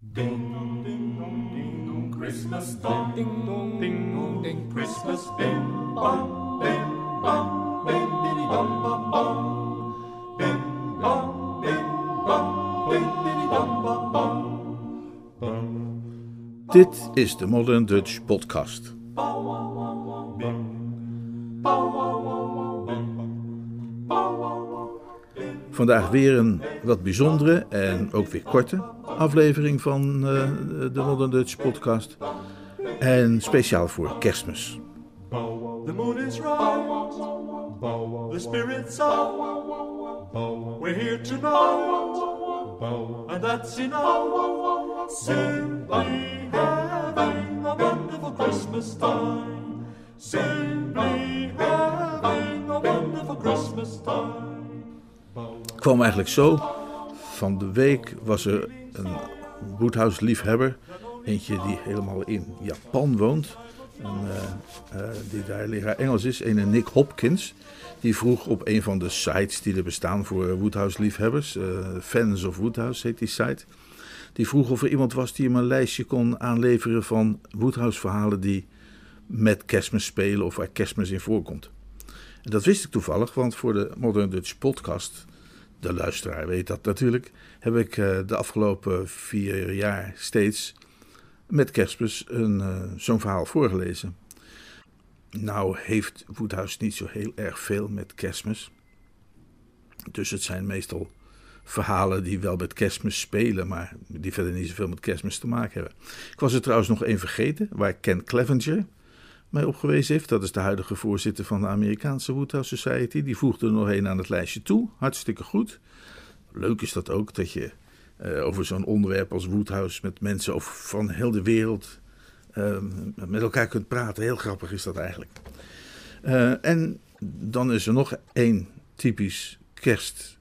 Ding ding dong ding dong Christmas dong ding dong ding dong ding. Christmas bim bam bim bam bim bidi bam bam bam bim bam bim bam bim bidi bam bam bam Dit is de Modern Dutch Podcast. Vandaag weer een wat bijzondere en ook weer korte aflevering van eh, de Modern Dutch Podcast. En speciaal voor kerstmis. The moon is right The spirits are We're here tonight And that's enough Simply having a wonderful Christmas time Simply having a wonderful Christmas time Het kwam eigenlijk zo. Van de week was er een Woodhouse-liefhebber. Eentje die helemaal in Japan woont. En, eh, eh, die daar leraar Engels is. Een Nick Hopkins. Die vroeg op een van de sites die er bestaan voor Woodhouse-liefhebbers. eh, Fans of Woodhouse heet die site. Die vroeg of er iemand was die hem een lijstje kon aanleveren van Woodhouse-verhalen die met kerstmis spelen of waar kerstmis in voorkomt. En dat wist ik toevallig, want voor de Modern Dutch podcast, de luisteraar weet dat natuurlijk, heb ik eh, de afgelopen vier jaar steeds met kerstmis eh, zo'n verhaal voorgelezen. Nou heeft Woodhouse niet zo heel erg veel met kerstmis. Dus het zijn meestal verhalen die wel met kerstmis spelen, maar die verder niet zoveel met kerstmis te maken hebben. Ik was er trouwens nog één vergeten, waar Ken Clevenger mij op gewezen heeft. Dat is de huidige voorzitter van de Amerikaanse Woodhouse Society. Die voegde er nog één aan het lijstje toe. Hartstikke goed. Leuk is dat ook, dat je eh, over zo'n onderwerp als Woodhouse met mensen over van heel de wereld eh, met elkaar kunt praten. Heel grappig is dat eigenlijk. Eh, en dan is er nog één typisch kerst,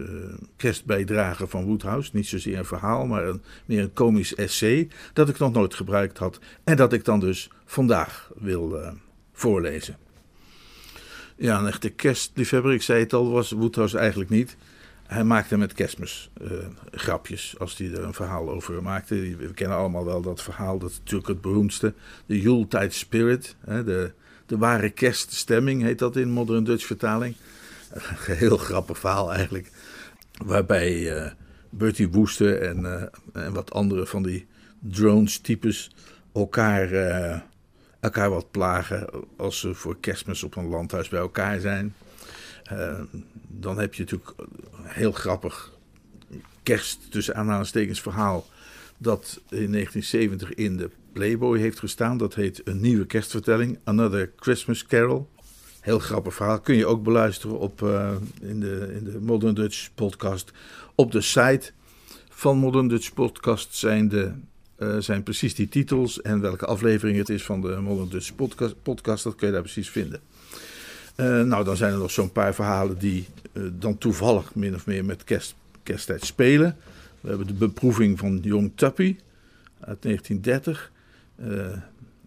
eh, kerstbijdrage van Woodhouse. Niet zozeer een verhaal, maar een, meer een komisch essay. Dat ik nog nooit gebruikt had. En dat ik dan dus vandaag wil eh, voorlezen. Ja, een echte kerstliefhebber, ik zei het al, was Woodhouse eigenlijk niet. Hij maakte met kerstmis eh, grapjes, als hij er een verhaal over maakte. We kennen allemaal wel dat verhaal, dat is natuurlijk het beroemdste. De Yuletide Spirit, hè, de, de ware kerststemming heet dat in Modern Dutch vertaling. Een heel grappig verhaal eigenlijk. Waarbij eh, Bertie Wooster en, eh, en wat andere van die drones-types elkaar, eh, elkaar wat plagen als ze voor kerstmis op een landhuis bij elkaar zijn. Dan heb je natuurlijk een heel grappig kerst tussen aanhalingstekens verhaal dat in 1970 in de Playboy heeft gestaan. Dat heet Een Nieuwe Kerstvertelling, Another Christmas Carol. Heel grappig verhaal. Kun je ook beluisteren op, eh, in, de, in de Modern Dutch podcast. Op de site van Modern Dutch podcast zijn, de, eh, zijn precies die titels en welke aflevering het is van de Modern Dutch podcast, podcast dat kun je daar precies vinden. Eh, nou, dan zijn er nog zo'n paar verhalen die dan toevallig min of meer met kerst, kersttijd spelen. We hebben de beproeving van Young Tuppy uit 1930. Eh,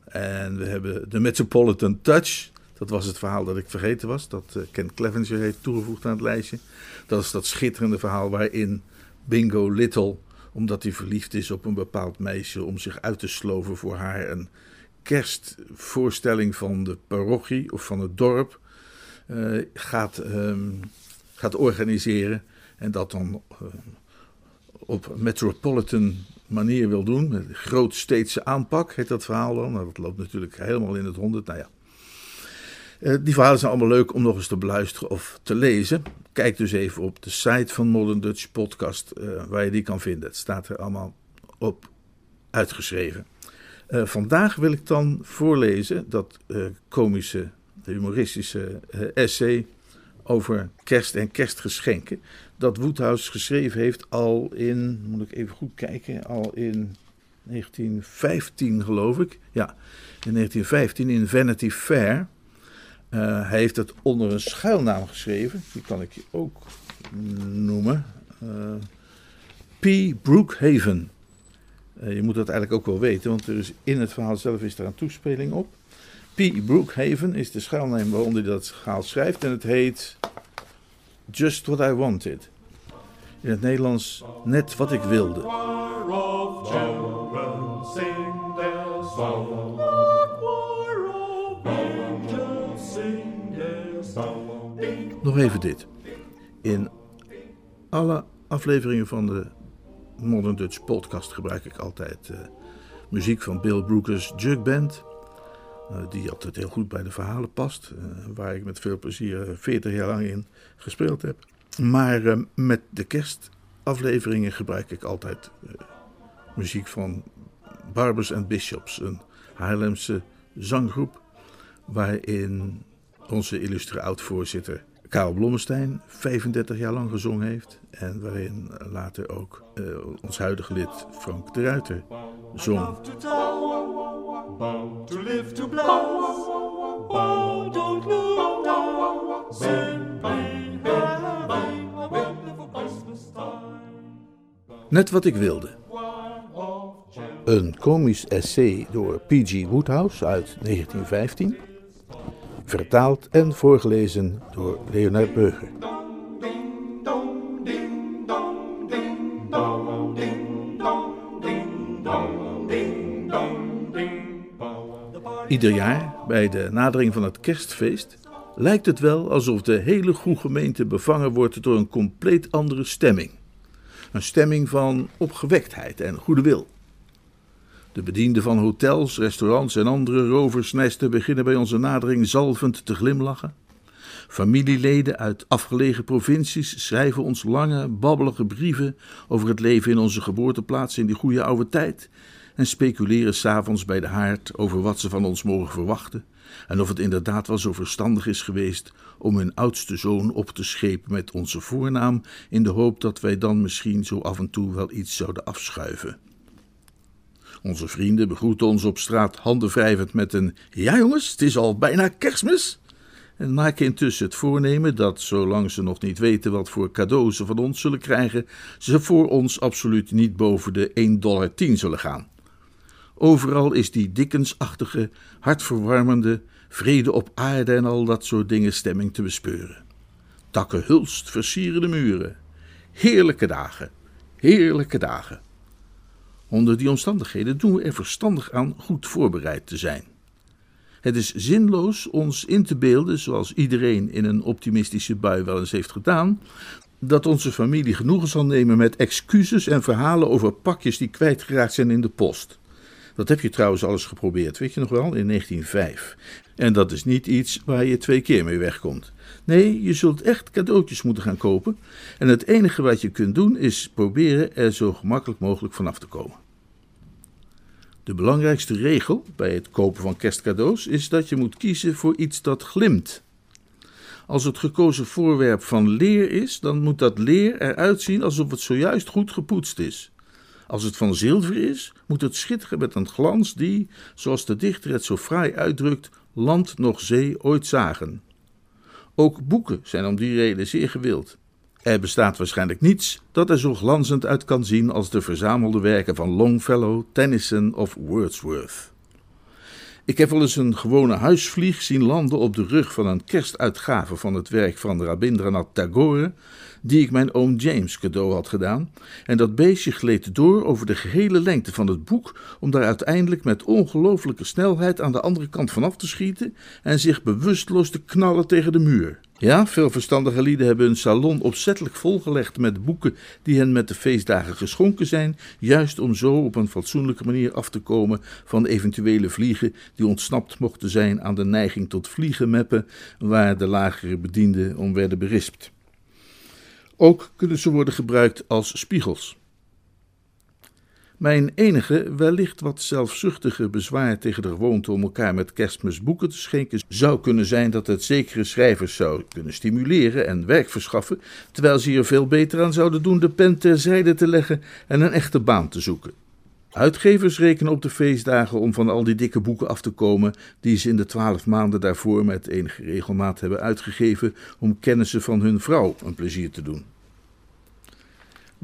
en we hebben de Metropolitan Touch. Dat was het verhaal dat ik vergeten was. Dat eh, Ken Clevenger heeft toegevoegd aan het lijstje. Dat is dat schitterende verhaal waarin Bingo Little, omdat hij verliefd is op een bepaald meisje, om zich uit te sloven voor haar een kerstvoorstelling van de parochie of van het dorp eh, gaat, ehm, gaat organiseren. En dat dan eh, op metropolitan manier wil doen. Met grootsteedse aanpak heet dat verhaal dan. Nou, dat loopt natuurlijk helemaal in het honderd. Nou ja. Eh, die verhalen zijn allemaal leuk om nog eens te beluisteren of te lezen. Kijk dus even op de site van Modern Dutch Podcast eh, waar je die kan vinden. Het staat er allemaal op uitgeschreven. Eh, vandaag wil ik dan voorlezen dat komische, humoristische essay over kerst en kerstgeschenken. Dat Woodhouse geschreven heeft al in, moet ik even goed kijken, al in 1915 geloof ik. Ja, in 1915 in Vanity Fair. Eh, hij heeft het onder een schuilnaam geschreven, die kan ik je ook noemen. Uh, P. Brookhaven. Eh, je moet dat eigenlijk ook wel weten, want er is in het verhaal zelf is er een toespeling op. P. Brookhaven is de schuilnaam waaronder hij dat verhaal schrijft en het heet Just What I Wanted. In het Nederlands Net Wat Ik Wilde. Nog even dit. In alle afleveringen van de Modern Dutch podcast gebruik ik altijd uh, muziek van Bill Brooker's Jug Band. Uh, die altijd heel goed bij de verhalen past. Uh, waar ik met veel plezier 40 jaar lang in gespeeld heb. Maar met de kerstafleveringen gebruik ik altijd muziek van Barbers and Bishops. Een Haarlemse zanggroep. Waarin onze illustre oud-voorzitter Karel Blommestein 35 jaar lang gezongen heeft. En waarin later ook uh, ons huidige lid Frank de Ruiter zong. Net wat ik wilde. Een komisch essay door P.G. Woodhouse uit 1915 vertaald en voorgelezen door Leonard Beuger. Ieder jaar, bij de nadering van het kerstfeest, lijkt het wel alsof de hele goede gemeente bevangen wordt door een compleet andere stemming. Een stemming van opgewektheid en goede wil. De bedienden van hotels, restaurants en andere roversnesten beginnen bij onze nadering zalvend te glimlachen. Familieleden uit afgelegen provincies schrijven ons lange, babbelige brieven over het leven in onze geboorteplaats in die goede oude tijd en speculeren s'avonds bij de haard over wat ze van ons mogen verwachten en of het inderdaad wel zo verstandig is geweest om hun oudste zoon op te schepen met onze voornaam in de hoop dat wij dan misschien zo af en toe wel iets zouden afschuiven. Onze vrienden begroeten ons op straat handenwrijvend met een Ja jongens, het is al bijna kerstmis. En maken intussen het voornemen dat, zolang ze nog niet weten wat voor cadeaus ze van ons zullen krijgen, ze voor ons absoluut niet boven de 1,10 dollar zullen gaan. Overal is die dikkensachtige, hartverwarmende, vrede op aarde en al dat soort dingen stemming te bespeuren. Takken hulst versieren de muren. Heerlijke dagen, heerlijke dagen. Onder die omstandigheden doen we er verstandig aan goed voorbereid te zijn. Het is zinloos ons in te beelden, zoals iedereen in een optimistische bui wel eens heeft gedaan, dat onze familie genoegen zal nemen met excuses en verhalen over pakjes die kwijtgeraakt zijn in de post. Dat heb je trouwens alles geprobeerd, weet je nog wel, in 1905. En dat is niet iets waar je twee keer mee wegkomt. Nee, je zult echt cadeautjes moeten gaan kopen. En het enige wat je kunt doen is proberen er zo gemakkelijk mogelijk vanaf te komen. De belangrijkste regel bij het kopen van kerstcadeaus is dat je moet kiezen voor iets dat glimt. Als het gekozen voorwerp van leer is, dan moet dat leer eruit zien alsof het zojuist goed gepoetst is. Als het van zilver is, moet het schitteren met een glans die, zoals de dichter het zo fraai uitdrukt, land nog zee ooit zagen. Ook boeken zijn om die reden zeer gewild. Er bestaat waarschijnlijk niets dat er zo glanzend uit kan zien als de verzamelde werken van Longfellow, Tennyson of Wordsworth. Ik heb wel eens een gewone huisvlieg zien landen op de rug van een kerstuitgave van het werk van Rabindranath Tagore, die ik mijn oom James cadeau had gedaan, en dat beestje gleed door over de gehele lengte van het boek, om daar uiteindelijk met ongelooflijke snelheid aan de andere kant vanaf te schieten en zich bewusteloos te knallen tegen de muur. Ja, veel verstandige lieden hebben hun salon opzettelijk volgelegd met boeken die hen met de feestdagen geschonken zijn, juist om zo op een fatsoenlijke manier af te komen van eventuele vliegen die ontsnapt mochten zijn aan de neiging tot vliegenmeppen, waar de lagere bedienden om werden berispt. Ook kunnen ze worden gebruikt als spiegels. Mijn enige, wellicht wat zelfzuchtige bezwaar tegen de gewoonte om elkaar met kerstmis boeken te schenken zou kunnen zijn dat het zekere schrijvers zou kunnen stimuleren en werk verschaffen, terwijl ze er veel beter aan zouden doen de pen terzijde te leggen en een echte baan te zoeken. Uitgevers rekenen op de feestdagen om van al die dikke boeken af te komen die ze in de twaalf maanden daarvoor met enige regelmaat hebben uitgegeven om kennissen van hun vrouw een plezier te doen.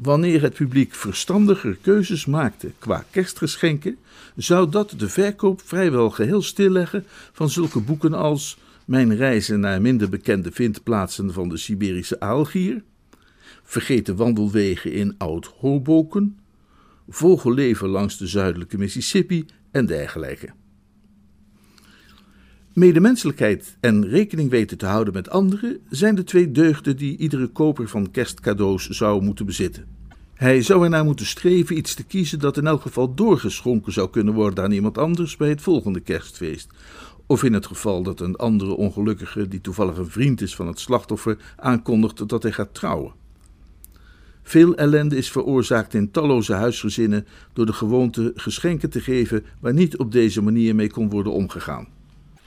Wanneer het publiek verstandiger keuzes maakte qua kerstgeschenken, zou dat de verkoop vrijwel geheel stilleggen van zulke boeken als Mijn reizen naar minder bekende vindplaatsen van de Siberische aalgier, Vergeten wandelwegen in Oud-Hoboken, Vogelleven langs de zuidelijke Mississippi en dergelijke. Medemenselijkheid en rekening weten te houden met anderen zijn de twee deugden die iedere koper van kerstcadeaus zou moeten bezitten. Hij zou ernaar moeten streven iets te kiezen dat in elk geval doorgeschonken zou kunnen worden aan iemand anders bij het volgende kerstfeest. Of in het geval dat een andere ongelukkige, die toevallig een vriend is van het slachtoffer, aankondigt dat hij gaat trouwen. Veel ellende is veroorzaakt in talloze huisgezinnen door de gewoonte geschenken te geven waar niet op deze manier mee kon worden omgegaan.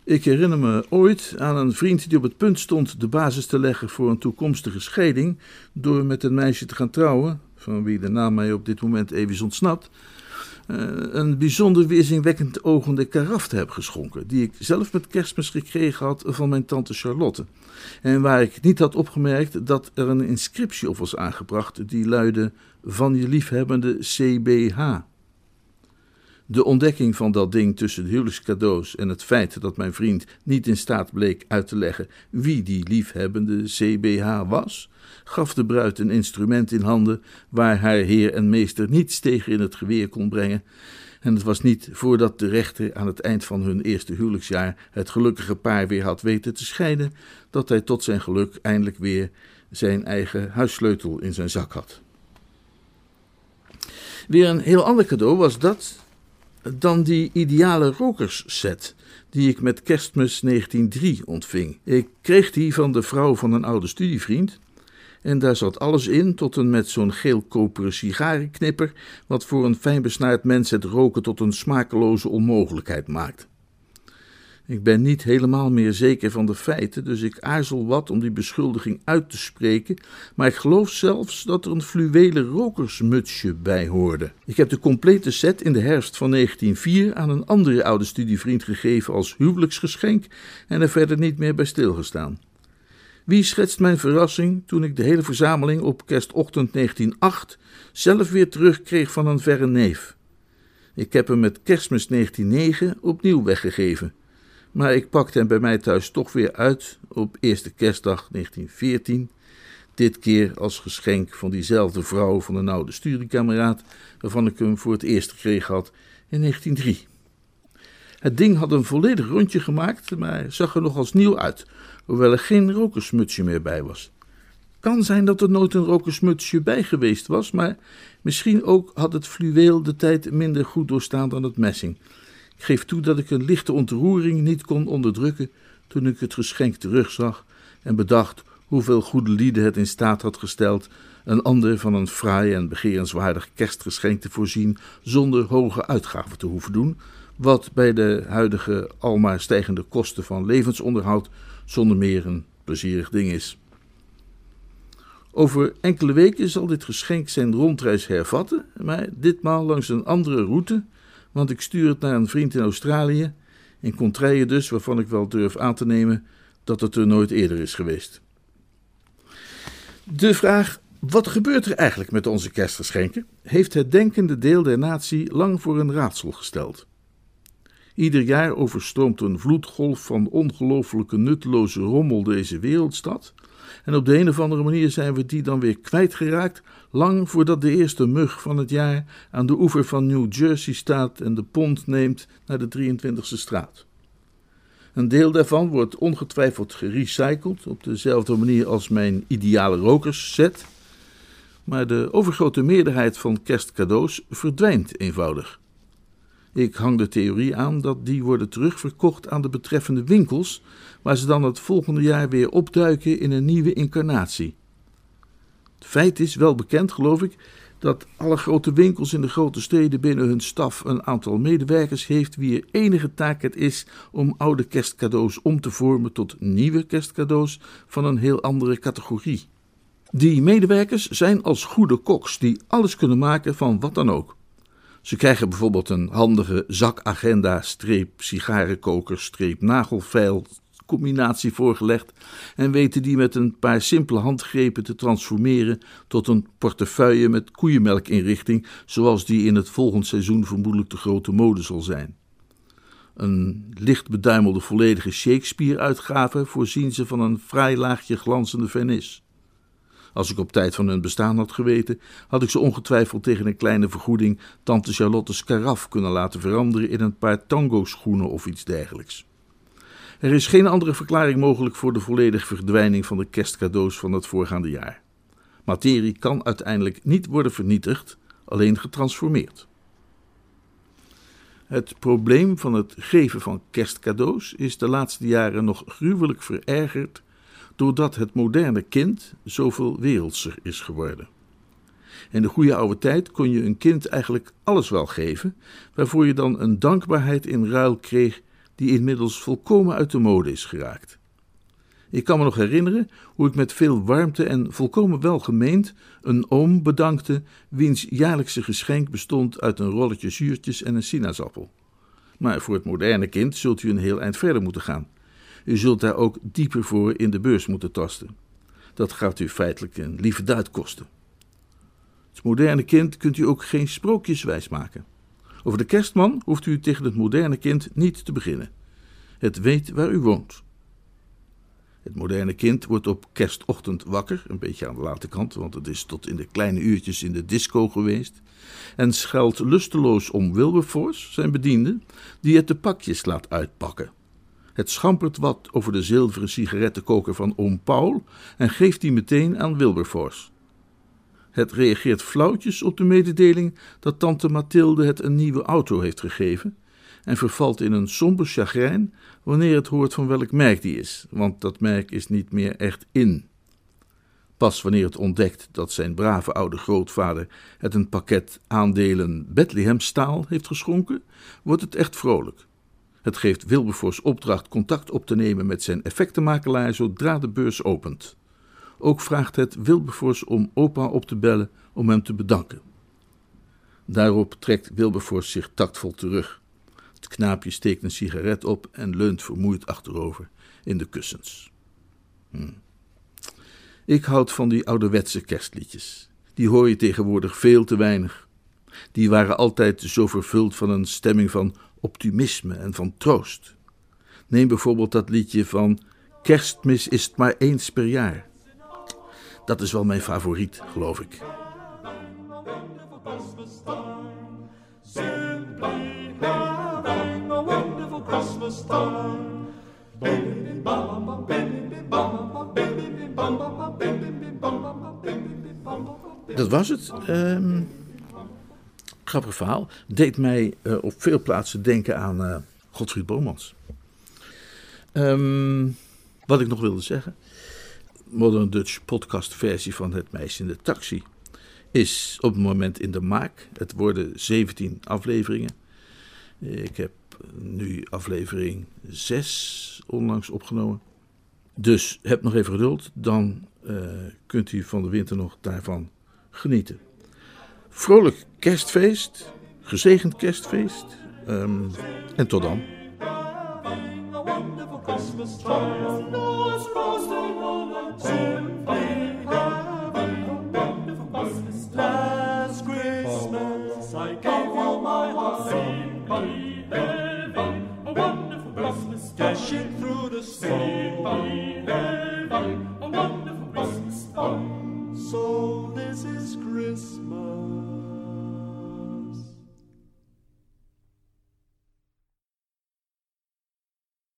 Ik herinner me ooit aan een vriend die op het punt stond de basis te leggen voor een toekomstige scheiding door met een meisje te gaan trouwen, van wie de naam mij op dit moment even is ontsnapt, uh, een bijzonder weerzinwekkend ogende karaf te hebben geschonken, die ik zelf met kerstmis gekregen had van mijn tante Charlotte. En waar ik niet had opgemerkt dat er een inscriptie op was aangebracht, die luidde: Van je liefhebbende CBH. De ontdekking van dat ding tussen de huwelijkscadeaus en het feit dat mijn vriend niet in staat bleek uit te leggen wie die liefhebbende CBH was, gaf de bruid een instrument in handen waar haar heer en meester niets tegen in het geweer kon brengen. En het was niet voordat de rechter aan het eind van hun eerste huwelijksjaar het gelukkige paar weer had weten te scheiden, dat hij tot zijn geluk eindelijk weer zijn eigen huissleutel in zijn zak had. Weer een heel ander cadeau was dat dan die ideale rokersset die ik met kerstmis 1903 ontving. Ik kreeg die van de vrouw van een oude studievriend. En daar zat alles in, tot en met zo'n geel-koperen sigarenknipper, wat voor een fijnbesnaard mens het roken tot een smakeloze onmogelijkheid maakt. Ik ben niet helemaal meer zeker van de feiten, dus ik aarzel wat om die beschuldiging uit te spreken, maar ik geloof zelfs dat er een fluwelen rokersmutsje bij hoorde. Ik heb de complete set in de herfst van 1904 aan een andere oude studievriend gegeven als huwelijksgeschenk en er verder niet meer bij stilgestaan. Wie schetst mijn verrassing toen ik de hele verzameling op kerstochtend 1908 zelf weer terugkreeg van een verre neef? Ik heb hem met kerstmis 1909 opnieuw weggegeven. Maar ik pakte hem bij mij thuis toch weer uit op eerste kerstdag 1914. Dit keer als geschenk van diezelfde vrouw van een oude studiekameraad, waarvan ik hem voor het eerst gekregen had in 1903. Het ding had een volledig rondje gemaakt, maar zag er nog als nieuw uit, hoewel er geen rokersmutsje meer bij was. Kan zijn dat er nooit een rokersmutsje bij geweest was, maar misschien ook had het fluweel de tijd minder goed doorstaan dan het messing. Ik geef toe dat ik een lichte ontroering niet kon onderdrukken toen ik het geschenk terugzag en bedacht hoeveel goede lieden het in staat had gesteld een ander van een fraai en begerenswaardig kerstgeschenk te voorzien zonder hoge uitgaven te hoeven doen, wat bij de huidige almaar stijgende kosten van levensonderhoud zonder meer een plezierig ding is. Over enkele weken zal dit geschenk zijn rondreis hervatten, maar ditmaal langs een andere route want ik stuur het naar een vriend in Australië, in contraille dus, waarvan ik wel durf aan te nemen dat het er nooit eerder is geweest. De vraag: wat gebeurt er eigenlijk met onze kerstgeschenken? heeft het denkende deel der natie lang voor een raadsel gesteld. Ieder jaar overstroomt een vloedgolf van ongelooflijke nutteloze rommel deze wereldstad, en op de een of andere manier zijn we die dan weer kwijtgeraakt, lang voordat de eerste mug van het jaar aan de oever van New Jersey staat en de pont neemt naar de 23e straat. Een deel daarvan wordt ongetwijfeld gerecycled op dezelfde manier als mijn ideale rokersset, maar de overgrote meerderheid van kerstcadeaus verdwijnt eenvoudig. Ik hang de theorie aan dat die worden terugverkocht aan de betreffende winkels, waar ze dan het volgende jaar weer opduiken in een nieuwe incarnatie. Het feit is wel bekend, geloof ik, dat alle grote winkels in de grote steden binnen hun staf een aantal medewerkers heeft wie er enige taak het is om oude kerstcadeaus om te vormen tot nieuwe kerstcadeaus van een heel andere categorie. Die medewerkers zijn als goede koks die alles kunnen maken van wat dan ook. Ze krijgen bijvoorbeeld een handige zakagenda, streep, sigarenkoker, streep, nagelveil, combinatie voorgelegd en weten die met een paar simpele handgrepen te transformeren tot een portefeuille met koeienmelkinrichting, zoals die in het volgend seizoen vermoedelijk de grote mode zal zijn. Een licht beduimelde volledige Shakespeare-uitgave voorzien ze van een fraai laagje glanzende vernis. Als ik op tijd van hun bestaan had geweten, had ik ze ongetwijfeld tegen een kleine vergoeding tante Charlotte's karaf kunnen laten veranderen in een paar tango-schoenen of iets dergelijks. Er is geen andere verklaring mogelijk voor de volledige verdwijning van de kerstcadeaus van het voorgaande jaar. Materie kan uiteindelijk niet worden vernietigd, alleen getransformeerd. Het probleem van het geven van kerstcadeaus is de laatste jaren nog gruwelijk verergerd doordat het moderne kind zoveel wereldser is geworden. In de goede oude tijd kon je een kind eigenlijk alles wel geven, waarvoor je dan een dankbaarheid in ruil kreeg die inmiddels volkomen uit de mode is geraakt. Ik kan me nog herinneren hoe ik met veel warmte en volkomen welgemeend een oom bedankte, wiens jaarlijkse geschenk bestond uit een rolletje zuurtjes en een sinaasappel. Maar voor het moderne kind zult u een heel eind verder moeten gaan. U zult daar ook dieper voor in de beurs moeten tasten. Dat gaat u feitelijk een lieve duit kosten. Het moderne kind kunt u ook geen sprookjes wijsmaken. Over de kerstman hoeft u tegen het moderne kind niet te beginnen. Het weet waar u woont. Het moderne kind wordt op kerstochtend wakker, een beetje aan de late kant, want het is tot in de kleine uurtjes in de disco geweest, en scheldt lusteloos om Wilberforce, zijn bediende, die het de pakjes laat uitpakken. Het schampert wat over de zilveren sigarettenkoker van oom Paul en geeft die meteen aan Wilberforce. Het reageert flauwtjes op de mededeling dat tante Mathilde het een nieuwe auto heeft gegeven en vervalt in een somber chagrijn wanneer het hoort van welk merk die is, want dat merk is niet meer echt in. Pas wanneer het ontdekt dat zijn brave oude grootvader het een pakket aandelen Bethlehem staal heeft geschonken, wordt het echt vrolijk. Het geeft Wilberforce opdracht contact op te nemen met zijn effectenmakelaar zodra de beurs opent. Ook vraagt het Wilberforce om opa op te bellen om hem te bedanken. Daarop trekt Wilberforce zich tactvol terug. Het knaapje steekt een sigaret op en leunt vermoeid achterover in de kussens. Hm. Ik houd van die ouderwetse kerstliedjes. Die hoor je tegenwoordig veel te weinig. Die waren altijd zo vervuld van een stemming van optimisme en van troost. Neem bijvoorbeeld dat liedje van Kerstmis is het maar eens per jaar. Dat is wel mijn favoriet, geloof ik. Dat was het. Um, grappig verhaal. Deed mij uh, op veel plaatsen denken aan uh, Godfried Bomans. Um, wat ik nog wilde zeggen. Modern Dutch podcast versie van Het Meisje in de Taxi is op het moment in de maak. Het worden 17 afleveringen. Ik heb nu aflevering 6 onlangs opgenomen. Dus heb nog even geduld, dan uh, kunt u van de winter nog daarvan genieten vrolijk kerstfeest, gezegend kerstfeest. En tot dan.